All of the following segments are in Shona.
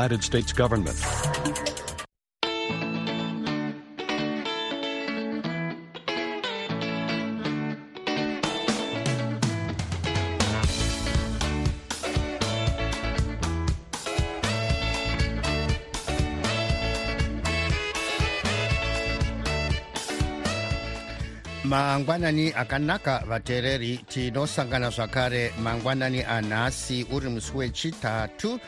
United States government. mangwanani akanaka vateereri tinosangana zvakare mangwanani anhasi uri musi wechitatu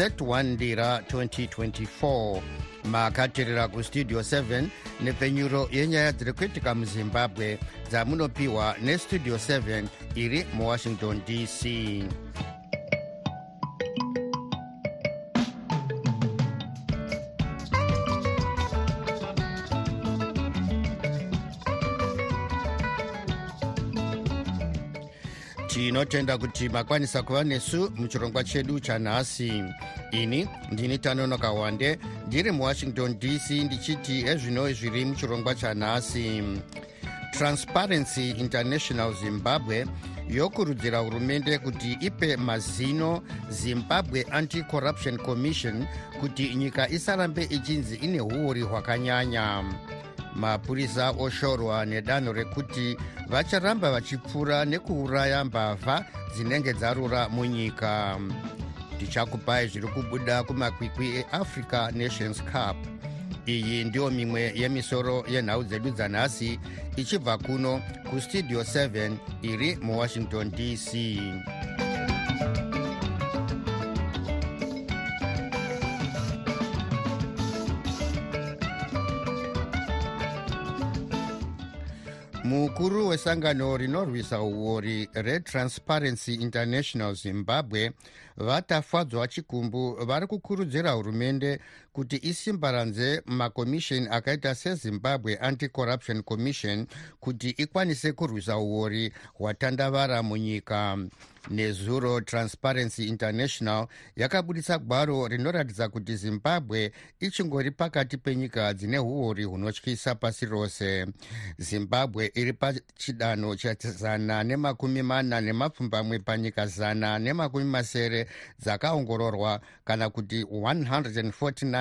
31 ndira 2024 makateerera kustudio 7 nepfenyuro yenyaya dziri kuitika muzimbabwe. Dzamunopiwa nestudio 7 iri muwashington dc tinotenda kuti makwanisa kuva nesu muchirongwa chedu chanhasi. Ini ndini tanonoka wande ndiri muwashington dc ndichiti ezvino zviri muchirongwa chanhasi. Transparency international zimbabwe yokurudzira hurumende kuti ipe mazino zimbabwe anti-corruption commission kuti nyika isarambe ichinzi ine uori hwakanyanya mapurisa oshorwa nedanho rekuti vacharamba vachipfuura nekuuraya mbavha dzinenge dzarura munyika. Ndichakupai zviri kubuda kumakwikwi eafrica nations cup. Iyi ndiyo mimwe yemisoro yenhau dzedu dzanhasi ichibva kuno kustudio 7 iri muwashington dc mukuru wesangano rinorwisa uori retransparency international zimbabwe vatafadzwa chikumbu vari kukurudzira hurumende kuti isimbaranze makomisheni akaita sezimbabwe anti-corruption commission kuti ikwanise kurwisa uori hwatandavara munyika. Nezuro transparency international yakabudisa gwaro rinoratidza kuti zimbabwe ichingori pakati penyika dzine uori hunotyisa pasi rose. Zimbabwe iri pachidanho chazana nemakumi mana nemapfumbamwe panyika zana nemakumi masere dzakaongororwa kana kuti 149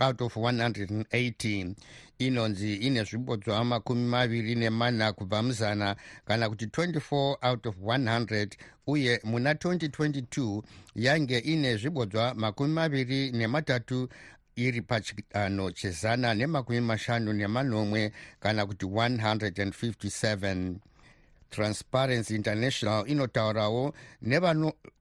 out of 180 inonzi ine zvibodzwa makumi maviri nemana kubva muzana kana kuti 24 out of 100 uye muna 2022 yange ine zvibodzwa makumi maviri nematatu iri pachidanho chezana nemakumi mashanu nemanomwe kana kuti 157 transparency international inotaurawo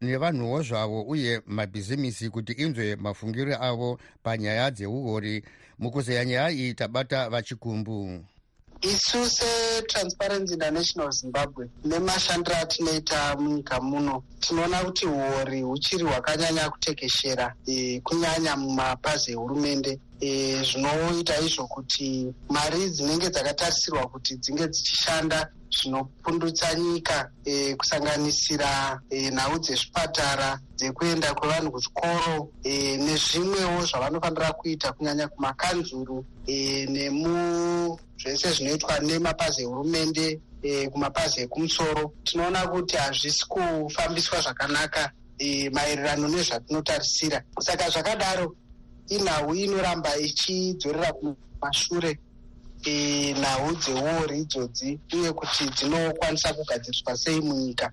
nevanhuwo zvavo uye mabhizimisi kuti inzwe mafungiro avo panyaya dzeuori mukuzeya nyaya iyi tabata vachikumbu isu setransparency international zimbabwe nemashandiro atinoita munyika muno tinoona kuti uori huchiri hwakanyanya kutekeshera e, kunyanya mumapazi ehurumende e, zvinoita izvo kuti mari dzinenge dzakatarisirwa kuti dzinge dzichishanda zvinopundutsa nyika e, kusanganisira e, nhau dzezvipatara dzekuenda kwevanhu kuchikoro e, nezvimwewo zvavanofanira kuita kunyanya kumakanzuru e, nemu zvese zvinoitwa nemapazi ehurumende e, kumapazi ekumusoro. Tinoona kuti hazvisi kufambiswa zvakanaka e, maererano nezvatinotarisira. Saka zvakadaro inhau inoramba ichidzorera kumashure e, nhau dzeuori idzodzi uye kuti dzinokwanisa kugadziriswa sei munyika.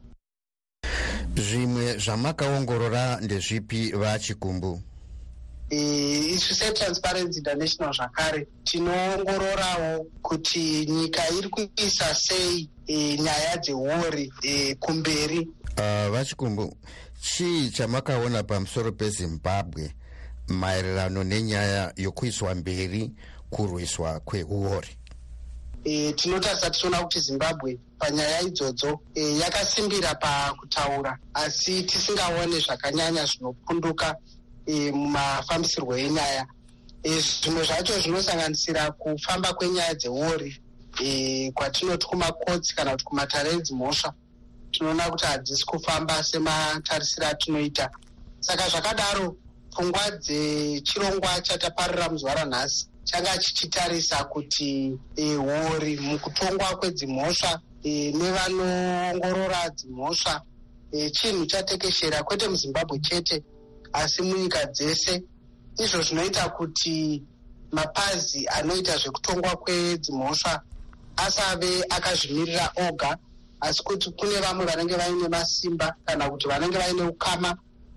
Zvimwe zvamakaongorora ndezvipi vachikumbu isu setransparency international zvakare tinoongororawo kuti nyika iri kuisa sei e, nyaya dzeuori e, kumberi. Uh, vachikumbu chii chamakaona pamusoro pezimbabwe maererano nenyaya yokuiswa mberi kurwiswa kweuori. E, tinotarisa tichiona kuti zimbabwe panyaya idzodzo e, yakasimbira pakutaura asi tisingaone zvakanyanya zvinopunduka e, mumafambisirwo enyaya. E, zvimwe zvacho zvinosanganisira kufamba kwenyaya dzeuori e, kwatinoti kumakotsi kana kuti kumatare edzimhosva tinoona kuti hadzisi kufamba sematarisiro atinoita. Saka zvakadaro pfungwa dzechirongwa chataparira muzuva ranhasi changa chichitarisa kuti uori e, mukutongwa kwedzimhosva e, nevanoongorora dzimhosva e, chinhu chatekeshera kwete muzimbabwe chete asi munyika dzese. Izvo zvinoita kuti mapazi anoita zvekutongwa kwedzimhosva asave akazvimirira oga asi kuti kune vamwe vanenge vaine masimba kana kuti vanenge vaine ukama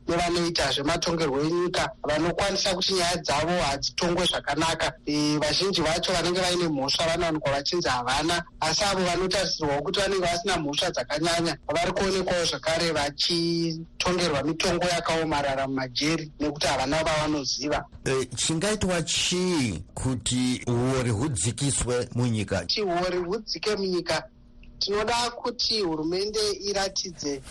nevanoita zvematongerwo enyika vanokwanisa kuti nyaya dzavo hadzitongwe zvakanaka. E, vazhinji vacho vanenge vaine mhosva vanowanikwa vachinzi havana asi avo vanotarisirwawo kuti vanenge vasina mhosva dzakanyanya vari kuonekwawo zvakare vachitongerwa mitongo yakaomarara mumajeri nekuti havana vavanoziva. E, chingaitwa chii kuti uori hudzikiswe munyika? Kuti uori hudzike munyika tinoda kuti hurumende iratidze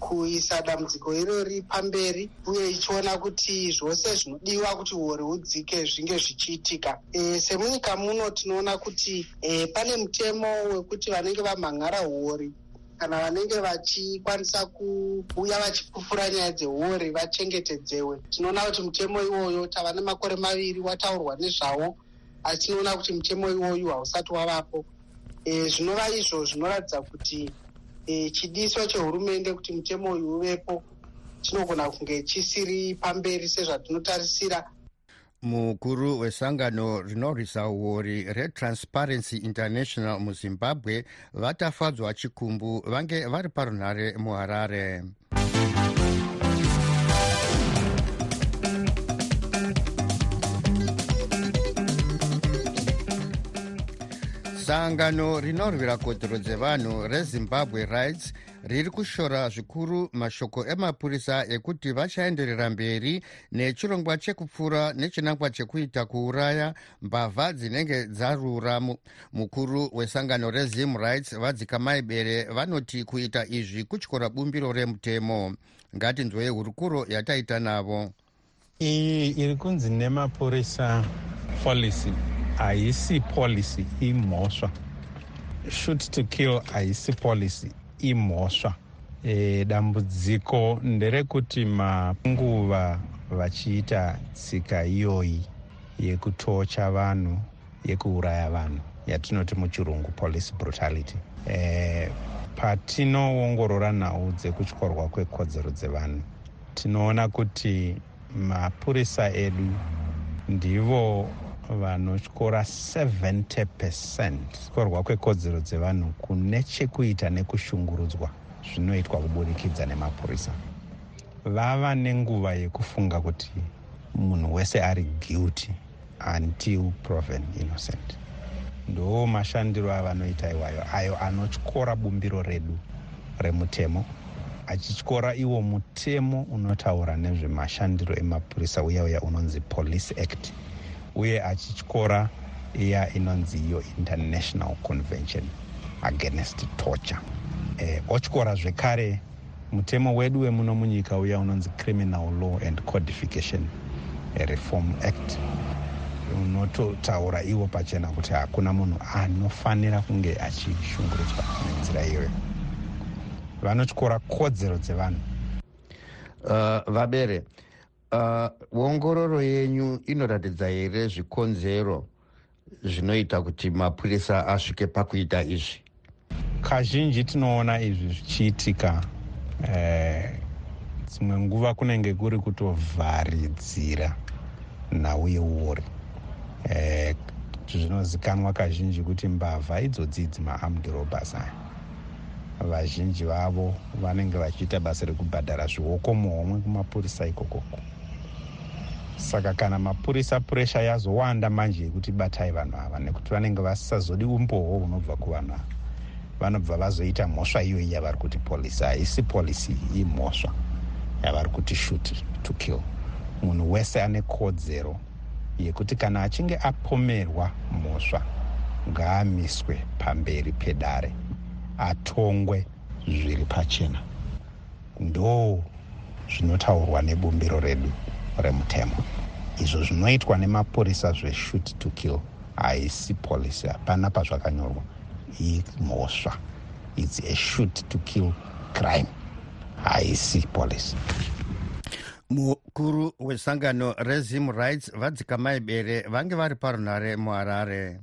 kuisa dambudziko irori pamberi uye ichiona kuti zvose zvinodiwa kuti uori hudzike zvinge zvichiitika. E, semunyika muno tinoona kuti e, pane mutemo wekuti vanenge vamhan'ara uori. Kana vanenge vachikwanisa kuuya vachipupura nyaya dzeuori vachengetedzewe. Tinoona kuti mutemo iwoyo tava nemakore maviri wataurwa nezvawo asi tinoona kuti mutemo iwoyu hausati wavapo. E, zvinova izvo zvinoratidza kuti e, chidiso chehurumende kuti mutemo uyu uvepo chinogona kunge chisiri pamberi sezvatinotarisira. Mukuru wesangano rinorwisa uori retransparency international muzimbabwe vatafadzwa chikumbu vange vari parunhare muharare sangano rinorwira kodzero dzevanhu rezimbabwe rights riri kushora zvikuru mashoko emapurisa ekuti vachaenderera mberi nechirongwa chekupfura nechinangwa chekuita kuuraya mbavha dzinenge dzarura. Mukuru wesangano rezim rights vadzikamaibere vanoti kuita izvi kutyora bumbiro remutemo. Ngatinzwei hurukuro yataita navo. Iyi iri kunzi nemapurisa policy haisi policy imhosva shoot to kill haisi policy imhosva e, dambudziko nderekuti manguva vachiita tsika iyoyi yekutocha vanhu yekuuraya vanhu yatinoti muchirungu police brutality. E, patinoongorora nhau dzekutyorwa kwekodzero dzevanhu tinoona kuti mapurisa edu ndivo vanotyora 70 percent. Tyorwa kwekodzero dzevanhu kune chekuita nekushungurudzwa zvinoitwa kubudikidza nemapurisa. Vava nenguva yekufunga kuti munhu wese ari guilty until proven innocent. Ndo mashandiro avanoita iwayo ayo anotyora bumbiro redu remutemo achityora iwo mutemo unotaura nezvemashandiro emapurisa uya uya unonzi police act uye achityora iya inonzi iyo international convention against torture. E, otyora zvekare mutemo wedu wemuno munyika uya unonzi criminal law and codification reform act. Unototaura iwo pachena kuti hakuna munhu anofanira kunge achishungurudzwa nenzira iyoyo. Vanotyora kodzero dzevanhu. Uh, vabere uh, ongororo yenyu inoratidza here zvikonzero zvinoita kuti mapurisa asvike pakuita izvi? Kazhinji tinoona izvi zvichiitika. Dzimwe eh, nguva kunenge kuri kutovharidzira nhau yeuori eh, zvinozikanwa kazhinji kuti mbavha idzodzi idzi maarmed robbers aya. Vazhinji vavo vanenge vachiita basa rekubhadhara zvioko muhomwe kumapurisa ikokoko saka kana mapurisa puresha yazowanda manje yekuti batai vanhu ava nekuti vanenge vasisazodi umbohwo hunobva kuvanhu ava. Vanobva vazoita mhosva iyoyi yavari kuti polisi haisi polisi imhosva yavari kuti shoot to kill. Munhu wese ane kodzero yekuti kana achinge apomerwa mhosva ngaamiswe pamberi pedare atongwe zviri pachena. Ndo zvinotaurwa nebumbiro redu remutemo. Izvo zvinoitwa nemapurisa zveshoot to kill haisi polisi hapana pazvakanyorwa. Imhosva. Its a shoot to kill crime. Haisi polisi mukuru wesangano rezim rights vadzikamaibere vange vari parunhare muharare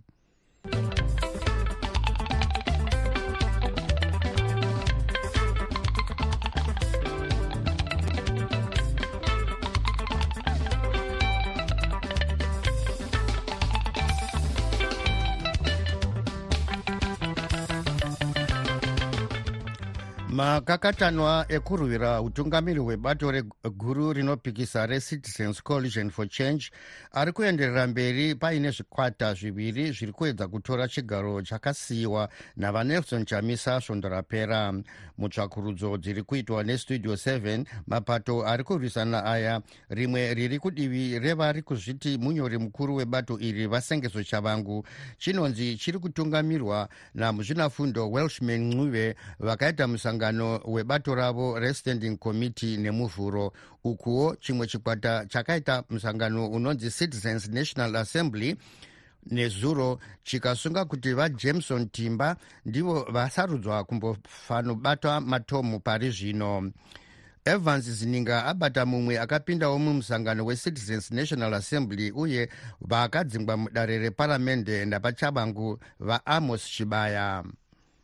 makakatanwa ekurwira utungamiri hwebato reguru rinopikisa recitizens coalition for change ari kuenderera mberi paine zvikwata zviviri zviri kuedza kutora chigaro chakasiyiwa navanelson chamisa svondo rapera. Mutsvakurudzo dziri kuitwa nestudio 7 mapato ari kurwisana aya. Rimwe riri kudivi revari kuzviti munyori mukuru webato iri vasengeso chavangu. Chinonzi chiri kutungamirwa namuzvinafundo welshman ncube vakaita musanga musangano webato ravo restanding committee nemuvhuro ukuwo chimwe chikwata chakaita musangano unonzi citizens national assembly nezuro chikasunga kuti vajameson timba ndivo vasarudzwa kumbofanobata matomu pari zvino. Evans zininga abata mumwe akapindawo mumusangano wecitizens national assembly uye vaakadzingwa mudare reparamende napachabangu vaamos chibaya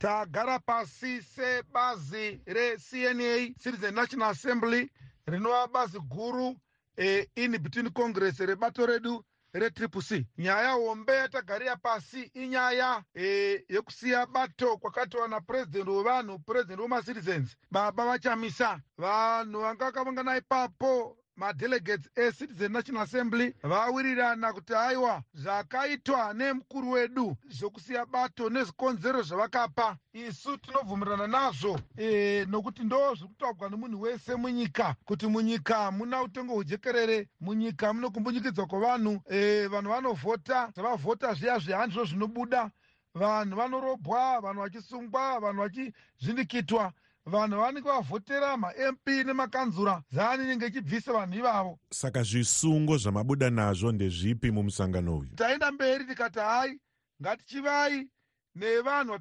tagara pasi sebazi recna citizen national assembly rinova bazi guru e, in between congress rebato redu retriple c. Nyaya hombe yatagarira pasi inyaya e, yekusiya bato kwakatiwa napurezidendi wevanhu purezidendi wemacitizens. Baba vachamisa. Vanhu vanga vakavangana ipapo madelegates ecitizen national assembly vawirirana kuti aiwa zvakaitwa nemukuru wedu zvokusiya bato nezvikonzero zvavakapa. Isu tinobvumirana nazvo e, nokuti ndo zviri kutaurwa nemunhu wese munyika kuti munyika muna utongo hwejekerere munyika muno kumbunyikidzwa kwavanhu e, vanhu vanovhota zvavavhota zviya zvihandizvo zvinobuda. Vanhu vanorobwa vanhu vachisungwa vanhu vachizvinikitwa vanhu vanenge vavhotera mamp nemakanzura zani inenge ichibvisa vanhu ivavo. Saka zvisungo zvamabuda nazvo ndezvipi mumusangano uyu? Taenda mberi tikati hai ngatichivai nevanhu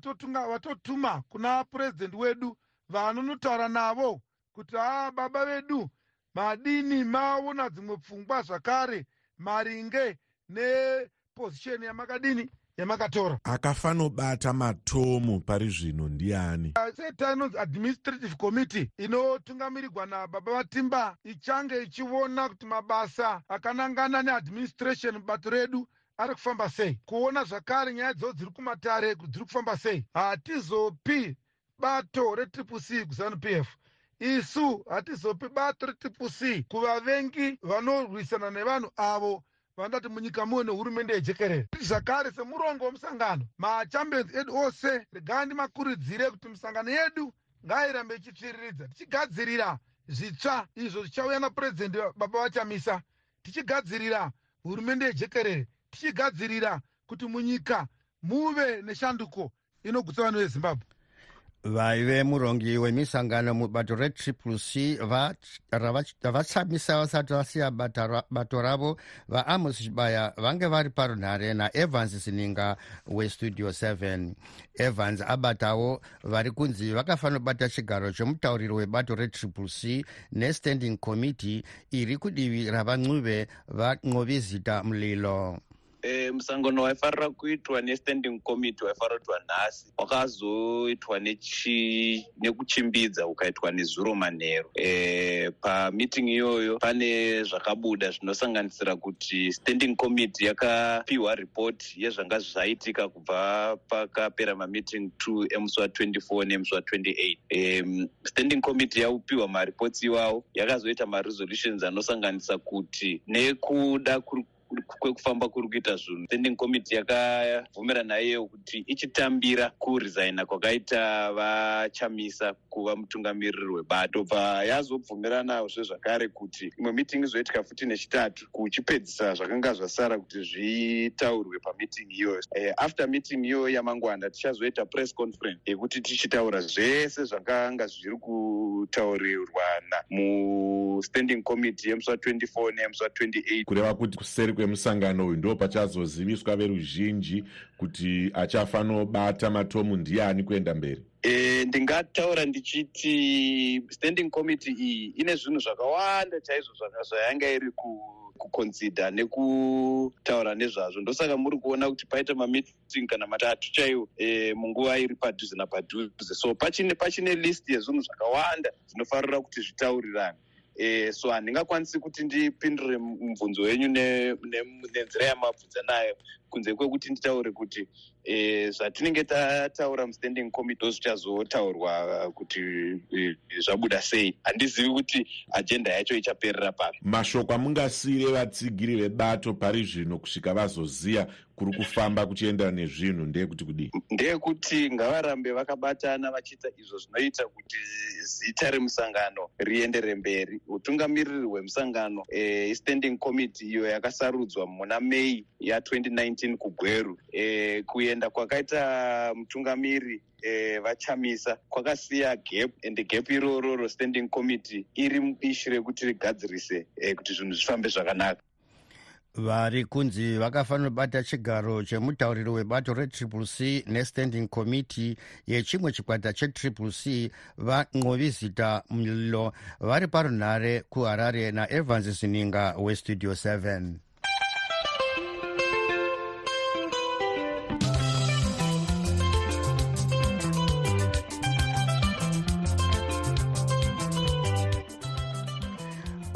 vatotuma kuna purezidendi wedu vanonotaura navo kuti haa baba vedu madini maona dzimwe pfungwa zvakare maringe nepozisheni yamakadini yamakatora akafanobata matomu pari zvino ndiani? Seta inonzi administrative committee inotungamirirwa nababa vatimba ichange ichiona kuti mabasa akanangana neadministration bato redu ari kufamba sei. Kuona zvakare nyaya dzodzo dziri kumatare kuti dziri kufamba sei. Hatizopi bato retriple c kuzanup f. Isu hatizopi bato retriple c kuvavengi vanorwisana nevanhu avo vandati munyika muwe nehurumende yejekerere zvakare semurongo wemusangano. Machampions edu ose regai ndimakurudzire kuti misangano yedu ngairambe ichitsviriridza tichigadzirira zvitsva izvo zvichauya napurezidendi baba vachamisa. Tichigadzirira hurumende yejekerere tichigadzirira kuti munyika muve neshanduko inogutsa vanhu vezimbabwe vaive murongi wemisangano mubato retriple c ravachamisa vasati vasiya bato ravo vaamos chibaya vange vari parunhare naevans sininga westudio 7 evans abatawo vari kunzi vakafanira kubata chigaro chomutauriri webato retriple c nestanding committee iri kudivi ravancube vanqovizita mulilo e, musangano waifarira kuitwa nestanding committee waifarira kuitwa nhasi. Wakazoitwa nekuchimbidza ukaitwa nezuro manheru. E, pamiting iyoyo pane zvakabuda zvinosanganisira kuti standing committee yakapiwa ripoti yezvanga zvaitika kubva pakapera mamiting 2 emusi wa24 nemusi wa28 e, standing committee yaupiwa maripots iwawo. Yakazoita maresolutions anosanganisa kuti nekuda kwekufamba kuri kuita zvinhu. Standing committee yakabvumirana iyeyo kuti ichitambira kuresigna kwakaita vachamisa kuva mutungamiriri webato. Bva yazobvumiranazve zvakare kuti imwe meeting izoitika futi nechitatu kuchipedzisa zvakanga zvasara kuti zvitaurwe pamiting iyoyo. Uh, after meeting iyoyo yamangwana tichazoita press conference yekuti tichitaura zvese zvakanga zviri kutaurirwa mustanding committee yemusi wa24 neyemusi wa28 kureva kuti kuseri kwemusangano uyu ndo pachazoziviswa veruzhinji kuti achafanobata matomu ndiani kuenda mberi? E, ndingataura ndichiti standing committee iyi ine zvinhu zvakawanda chaizvo zvayanga iri kuconsider nekutaura nezvazvo. Ndosaka muri kuona kuti paita mameeting kana matatu chaiwo e, munguva iri padhuze napadhuze. So pachine pachine list yezvinhu zvakawanda zvinofanira kuti zvitaurirane e, so handingakwanisi kuti ndipindure mubvunzo wenyu nenzira yamabvudza nayo kunze kwekuti nditaure kuti e, zvatinenge tataura mustanding committee zvichazotaurwa kuti e, zvabuda sei. Handizivi kuti ajenda yacho ichaperera papi mashoko amungasiyire vatsigiri vebato pari zvino kusvika vazoziya kuri kufamba kuchienderana nezvinhu ndeyekuti kudii? Ndeyekuti ngavarambe vakabatana vachiita izvo zvinoita kuti zita remusangano riendere mberi. Utungamiriri hwemusangano e, standing committee iyo yakasarudzwa muna mei ya2019 kugweru e, kuenda kwakaita mutungamiri e, vachamisa. Kwakasiya gap and gap irororo standing committee iri mubishi rekuti rigadzirise e, kuti zvinhu zvifambe zvakanaka. Vari kunzi vakafanira kubata chigaro chemutauriri webato retriple c nestanding committee yechimwe chikwata chetriple c vanqovizita mlilo vari parunhare kuharare naevans zininga westudio 7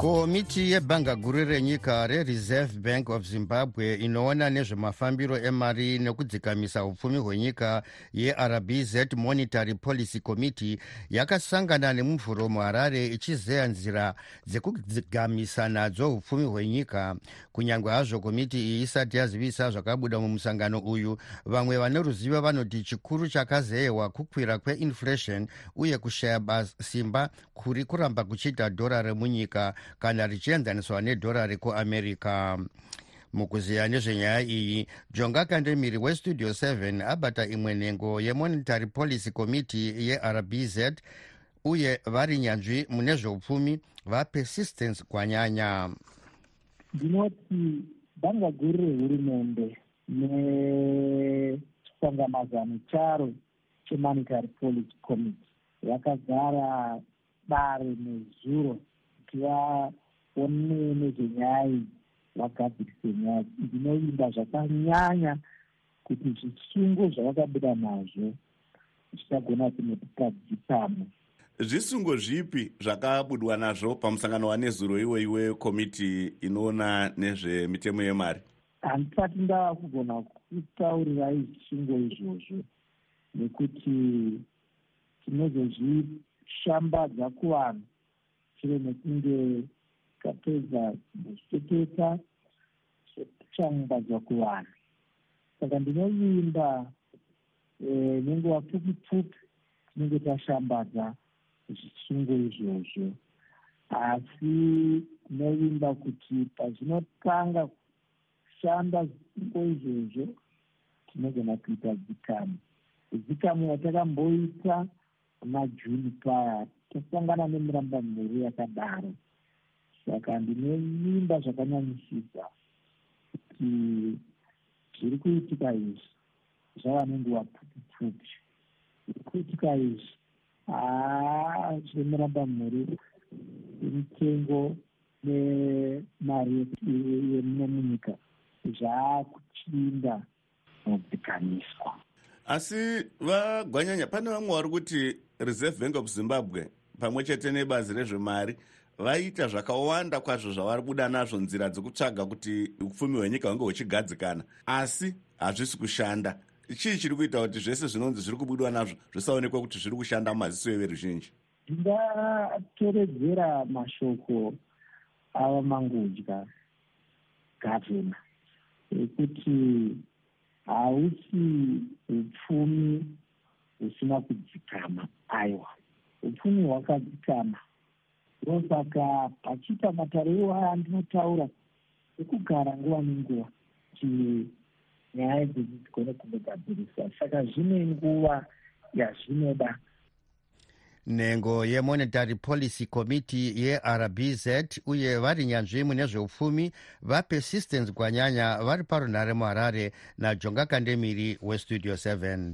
komiti yebhanga guru renyika rereserve bank of zimbabwe inoona nezvemafambiro emari nekudzikamisa upfumi hwenyika yerbz monetary policy committee yakasangana nemuvhuro muharare ichizeya nzira dzekudzigamisa nadzo upfumi hwenyika. Kunyange hazvo komiti iyi isati yazivisa zvakabuda mumusangano uyu vamwe vane ruzivo vanoti chikuru chakazeyewa kukwira kweinflation uye kushaya simba kuri kuramba kuchiita dhora remunyika kana richienzaniswa nedhorari kuamerica mukuziya nezvenyaya iyi jonga kandemiri westudio 7 abata imwe nhengo yemonetary policy committee yerbz uye vari nyanzvi mune zveupfumi vapersistence kwanyanya. Ndinoti bhanga guru rehurumende nechisongamazano charo chemonetary policy committee vakagara dare nezuro kuti vaone nezvenyaya vagadzirise nyaya ndinoimba zvakanyanya kuti zvisungo zvavakabuda nazvo zvichagona kunotitadzipamo zvisungo zvipi zvakabudwa nazvo pamusangano wanezuro iwoiwe komiti inoona nezvemitemo yemari? Handisati ndava kugona kutaurirai zvisungo izvozvo nekuti tinozozvishambadza kuvanhu shure mekunge tapedza kuzviteketa zvotichangadzwa kuvanhu saka ndinoimba nenguva pfupi pfupi tinenge tashambadza zvisungo izvozvo. Asi ndinoimba kuti pazvinotanga kushanda zvisungo izvozvo tinogona kuita dzikamu dzikamu yatakamboita majuni paya tasangana nemuramba mhuru yakadaro. Saka ndinemimba zvakanyanyisisa kuti zviri kuitika izvi zvava nenguva pfupi pfupi zviri kuitika izvi haa zvemuramba mhuri imitengo nemari yemuno munyika zvaakuchinda mudzikamiswa asi vagwanyanya pane vamwe vari kuti reserve bank of zimbabwe pamwe chete nebazi rezvemari vaita zvakawanda kwazvo zvavari kubuda nazvo nzira dzekutsvaga kuti upfumi hwenyika hunge huchigadzikana. Asi hazvisi kushanda. Chii chiri kuita kuti zvese zvinonzi zviri kubudwa nazvo zvisaonekwa kuti zviri kushanda mumaziso everuzhinji ndingatoredzera mashoko ava mangudya gavhena ekuti hausi upfumi husina kudzikama aiwa upfumi hwakadzikama ndosaka pachiita matariro aya andinotaura ekugara nguva nenguva kuti nyaya idzi dzigone kundogadzirisa saka zvine nguva yazvinoda. Nhengo yemonetary policy committee yerbz uye vari nyanzvi mune zveupfumi vapersistence kwanyanya vari parunhare muharare najonga kandemiri westudio 7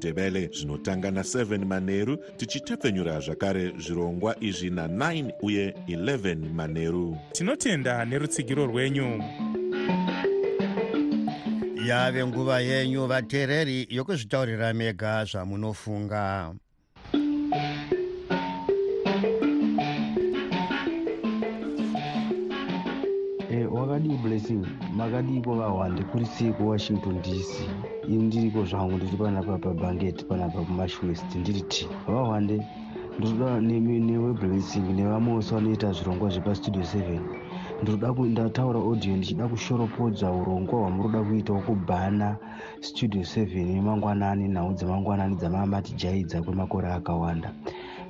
nendebele zvinotanga na7 manheru tichitepfenyura zvakare zvirongwa izvi na9 uye 11 manheru tinotenda nerutsigiro rwenyu. Yave nguva yenyu vateereri yokuzvitaurira mega zvamunofunga wakadii blessing makadiko vahwande kuri siko washington dc ini ndiriko zvangu ndiri panapa pabhangeti panapa kumashwest ndiri t vahwande ndinoda newe blessing nevamwewo vanoita zvirongwa zvepastudio 7 ndinoda ndataura audio ndichida kushoropodza urongwa hwamuroda kuitawo kubhana studio 7 nemangwanani nhau dzemangwanani dzamamatijaidza kwemakore akawanda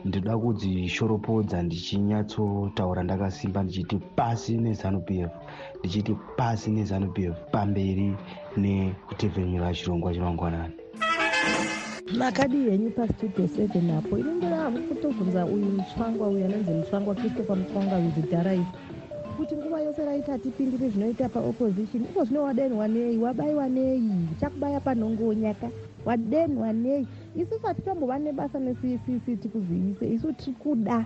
ndinoda kudzishoropodza ndichinyatsotaura ndakasimba ndichiti pasi nezanup f. Ndichiti pasi nezanup f pamberi nekutepfenyura chirongwa chemangwanani makadi henyu pastudio 7 apo. Inenge ravu kutobvunza uyu mutsvangwa uyu anonzi mutsvangwa christopher mutsvangwa wizidharai kuti nguva yose raiti hatipindiri zvinoita paopposition iko zvino wadenhwa nei wabayiwa nei chakubaya panhongonyaka wadenhwa nei isusu hatitombova nebasa necc tikuzivise isu tiri kuda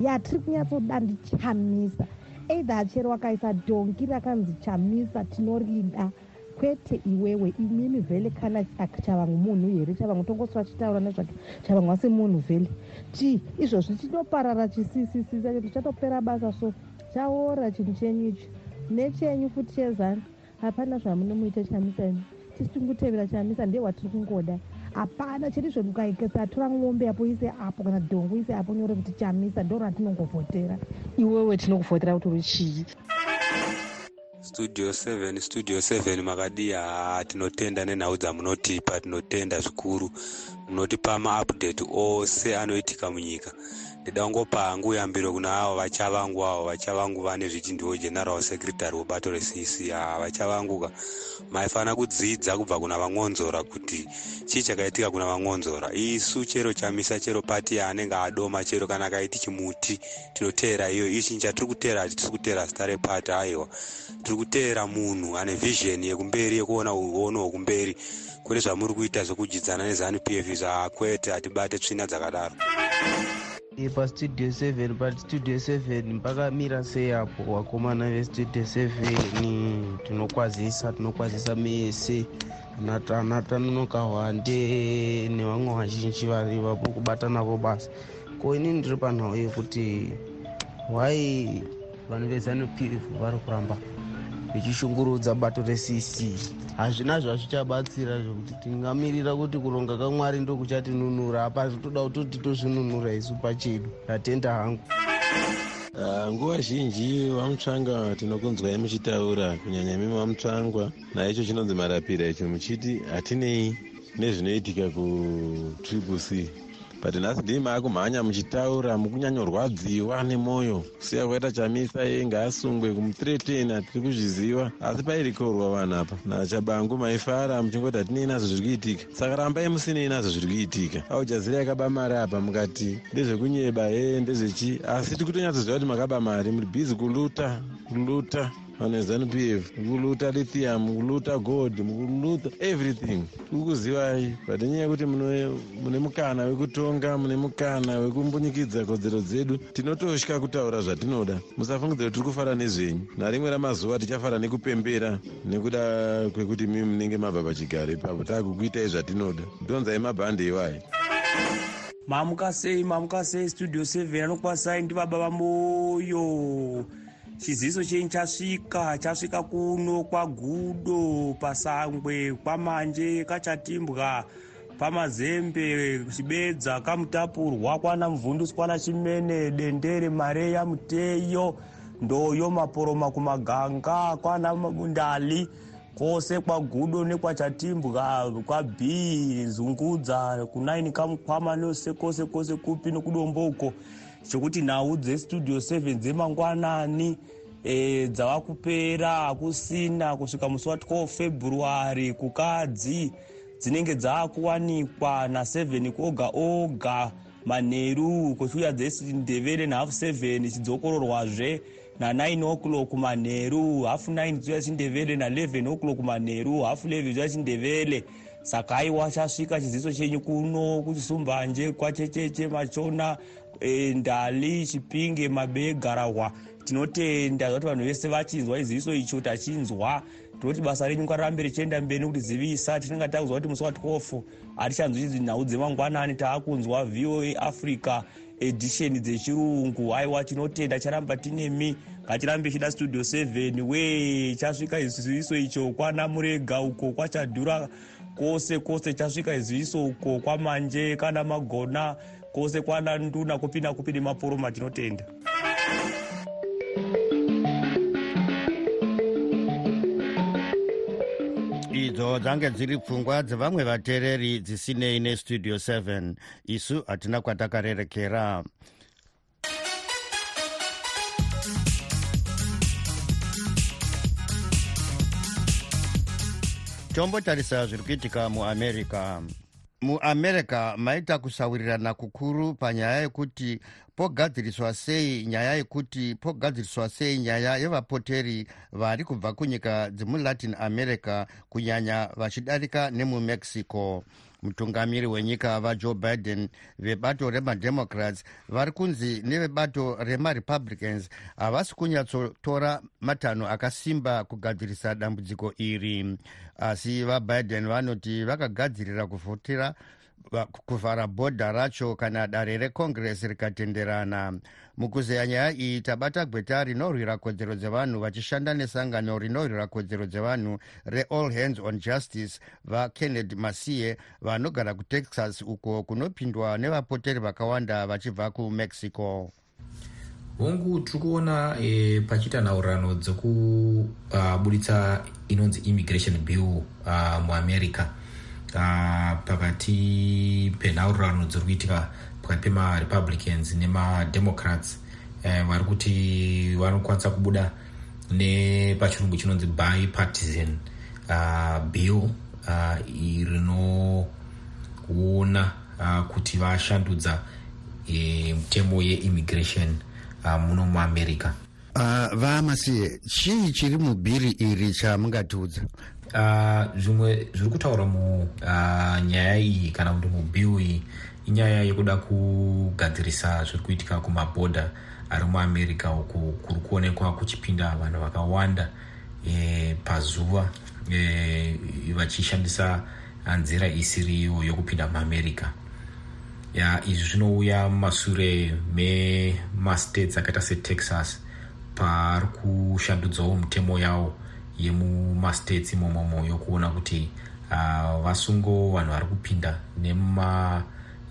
yatiri kunyatsoda ndichamisa. Eidha achero wakaisa dhongi rakanzi chamisa tinorida. Kwete iwewe imimi vhele kana chavangu munhu here? Chavangu tongoswa chitaura nezvake. Chavangu asi munhu vhele. Ti izvozvi chinoparara chisisisi chacho tichatopera basa so chaora chinhu chenyu icho nechenyu futi chezani. Hapana zvamunomuita chamisa imi. Tisi tingutevera chamisa ndiye watiri kungoda hapana chiri zvokukatora mwombe apo ise apo kana dhongo ise apo nyore kuti chamisa ndo ratinongovhotera iwewe tinokuvhotera kuti uri chii? Studio 7 studio 7 makadi haa tinotenda nenhau dzamunotipa tinotenda zvikuru. Munotipa maupdate ose anoitika munyika ndida kungopa hangu yambiro kuna avo vachavangu avo vachavangu vane zviti ndiwo general secretary webato recc haa vachavanguka maifanira kudzidza kubva kuna vangonzora kuti chii chakaitika kuna vangonzora. Isu chero chamisa chero pati yaanenge adoma chero kana akaiti chimuti tinoteera iyo. Iyo chinhu chatiri kuteera hati tiri kuteera zita repati aiwa tiri kuteera munhu ane vhizheni yekumberi yekuona uono hwekumberi. Kune zvamuri kuita zvekudyidzana nezanup f zvakwete hatibate tsvina dzakadaro pastudio 7 pastudio 7 mpakamira sei apo vakomana vestudio 7 tinokwazisa tinokwazisa mese. Natananoka hwande nevamwe vazhinji vari vapo kubata navo basa. Ko inini ndiri panhau yekuti wai vanhu vezanup vari kuramba vichishungurudza bato recc. Hazvina zvazvichabatsira zvekuti tingamirira kuti kuronga kamwari ndokuchatinunura. Apa zvitoda kutoti tozvinunura isu pachedu. Ndatenda hangu. Nguva zhinji vamutsvanga tinokunzwai muchitaura kunyanya imi vamutsvangwa. Naicho chinonzi marapira icho muchiti hatinei nezvinoitika kutriple c but nhasi ndii maakumhanya muchitaura mukunyanyorwadziwa nemwoyo kusiya kwaita chamisa ye ngaasungwe kumuthreaten hatiri kuzviziva asi pairikorwa vanhu apa nachabangu maifara muchingoti hatinei nazvo zviri kuitika saka rambai musinei nazvo zviri kuitika aujazira yakaba mari apa mukati ndezvekunyeba he ndezvechi. Asi tiri kutonyatsoziva kuti makaba mari. Muri bhizi kuluta kuluta vanhu vezanup f mukuluta lithium mukuluta gold mukuluta everything. Tikukuzivai but nenyaya yekuti mune mukana wekutonga mune mukana wekumbunyikidzwa kodzero dzedu tinotosha kutaura zvatinoda. Musafungidzira kuti tiri kufara nezvenyu. Narimwe ramazuva tichafara nekupembera nekuda kwekuti mimi munenge mabva pachigaro ipapo taakukuitai zvatinoda. Donzai mabhande iwayi. Mamuka sei mamuka sei studio 7 anokwanisa ndibaba vamoyo chiziviso chenyu chasvika chasvika kuno kwagudo pasangwe kwamanje kachatimbwa pamazembe chibedza kamutapurwa kwana muvhundutsi kwana chimene dendere mareya muteyo ndoyo maporoma kumaganga kwana ndali kwose kwagudo nekwachatimbwa kwab zungudza kunaini kamukwama nose kwose kwose kupi nokudomboko chokuti nhau dzestudio 7 dzemangwanani e, dzava kupera hakusina. Kusvika musi wa12 february kukadzi dzinenge dzaakuwanikwa na7 oga oga manheru kuchiuya dzesindevere nahafu 7 chidzokororwazve na9 o'clock manheru hafu 9 chiuya chindevere na11 o'clock manheru hafu 11 chiuya chindevere saka aiwa chasvika chiziso chenyu kuno kuchisumbanje kwachecheche machona e, ndali chipinge mabee garahwa tinotenda zvakuti vanhu vese vachinzwa iziviso icho tachinzwa. Tinoti basa renyu ngarirambe richienda mberi nekutizivisa tinenge takuzwa kuti musi wa12 hatichanzwi nhau dzemangwanani. Taakunzwa voa africa edition dzechirungu. Aiwa tinotenda charamba tinemi ngatirambe chida studio 7 we chasvika iziviso icho. Kwana murega uko kwachadhura kwose kwose chasvika iziviso uko. Kwamanje kana magona kwose kwana nduna kupi nakupi nemaporoma tinotenda. Idzo dzange dziri pfungwa dzevamwe vateereri dzisinei nestudio 7 isu hatina kwatakarerekera. Tombotarisa zviri kuitika muamerica muamerica maita kusawirirana kukuru panyaya yekuti pogadziriswa sei nyaya yekuti pogadziriswa sei nyaya yevapoteri vari kubva kunyika dzemulatin america kunyanya vachidarika nemumexico mutungamiri wenyika vajoe biden vebato remademocrats vari kunzi nevebato remarepublicans havasi kunyatsotora matanho akasimba kugadzirisa dambudziko iri. Asi vabiden vanoti vakagadzirira kuvhotera kuvhara bhodha racho kana dare recongress rikatenderana. Mukuzeya nyaya iyi tabata gweta rinorwira kodzero dzevanhu vachishanda nesangano rinorwira kodzero dzevanhu reall hands on justice vakennedy masiye vanogara kutexas uko kunopindwa nevapoteri vakawanda vachibva kumexico hongu tiri kuona e, pachiita nhaurirano dzekubuditsa uh, inonzi immigration bill uh, muamerica pakati penhaurirano dziri kuitika pakati pemarepublicans nemademocrats uh, vari kuti vanokwanisa kubuda nepachirungu chinonzi bipartisan uh, bill uh, rinoona uh, kuti vashandudza e, mutemo yeimmigration uh, muno muamerica. Uh, vamasiye chii chiri mubhiri iri chamungatiudza uh, zvimwe zviri kutaura munyaya uh, iyi kana kuti mubill iyi inyaya yekuda kugadzirisa zviri kuitika kumabhodha ari muamerica uku kuri kuonekwa kuchipinda vanhu vakawanda e, pazuva e, vachishandisa nzira isiriyo yokupinda muamerica. Ya izvi zvinouya mumashure memastates akaita setexas pari kushandudzawo mitemo yavo yemumastates imomomo yokuona kuti uh, vasungo vanhu vari kupinda nemuma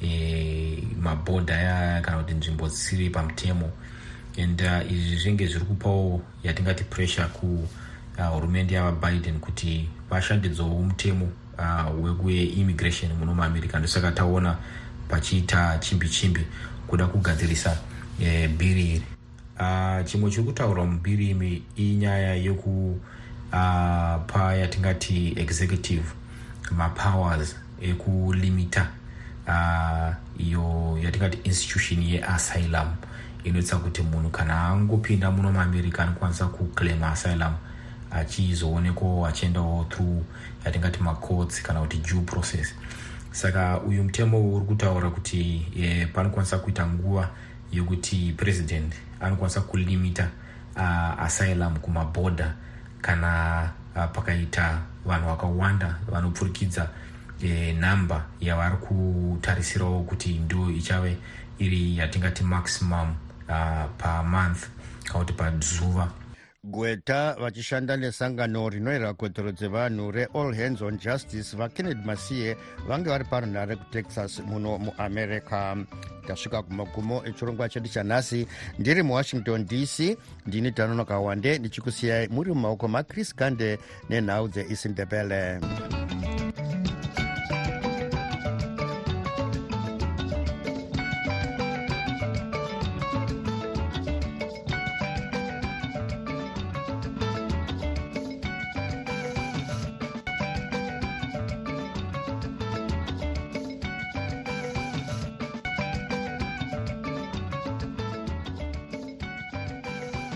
e, mabhodha aya kana kuti nzvimbo dzisiri pamutemo. And uh, izvi zvinge zviri kupawo yatingati pressure kuhurumende uh, yavabiden kuti vashandidzawo mutemo uh, wekuimmigration muno muamerica ndosaka taona pachiita chimbi chimbi kuda kugadzirisa e, bhiri iri uh, chimwe chiri kutaurwa mubhiri imi inyaya yeku uh, pa yatingati executive mapowers ekulimita uh, iyo yatingati institution yeasylum. Inoitisa kuti munhu kana angopinda muno muamerica anokwanisa kuclaim asylum achizoonekwawo achiendawo through yatingati macourts kana kuti due process. Saka uyu mutemo uri kutaura kuti e, panokwanisa kuita nguva yekuti president anokwanisa kulimita uh, asylum kumabhodha kana uh, pakaita vanhu vakawanda vanopfurikidza e, nhamba yavari kutarisirawo kuti ndo ichave iri yatingati maximum uh, pamonth kana kuti pazuva gweta vachishanda nesangano rinoyera kodzero dzevanhu reall hands on justice vakennedy masiye vange vari parunhare kutexas muno muamerica tasvika kumagumo echirongwa chedu chanhasi ndiri muwashington dc ndini danonoka wande ndichikusiyai muri mumaoko machris gande nenhau dzeisindebele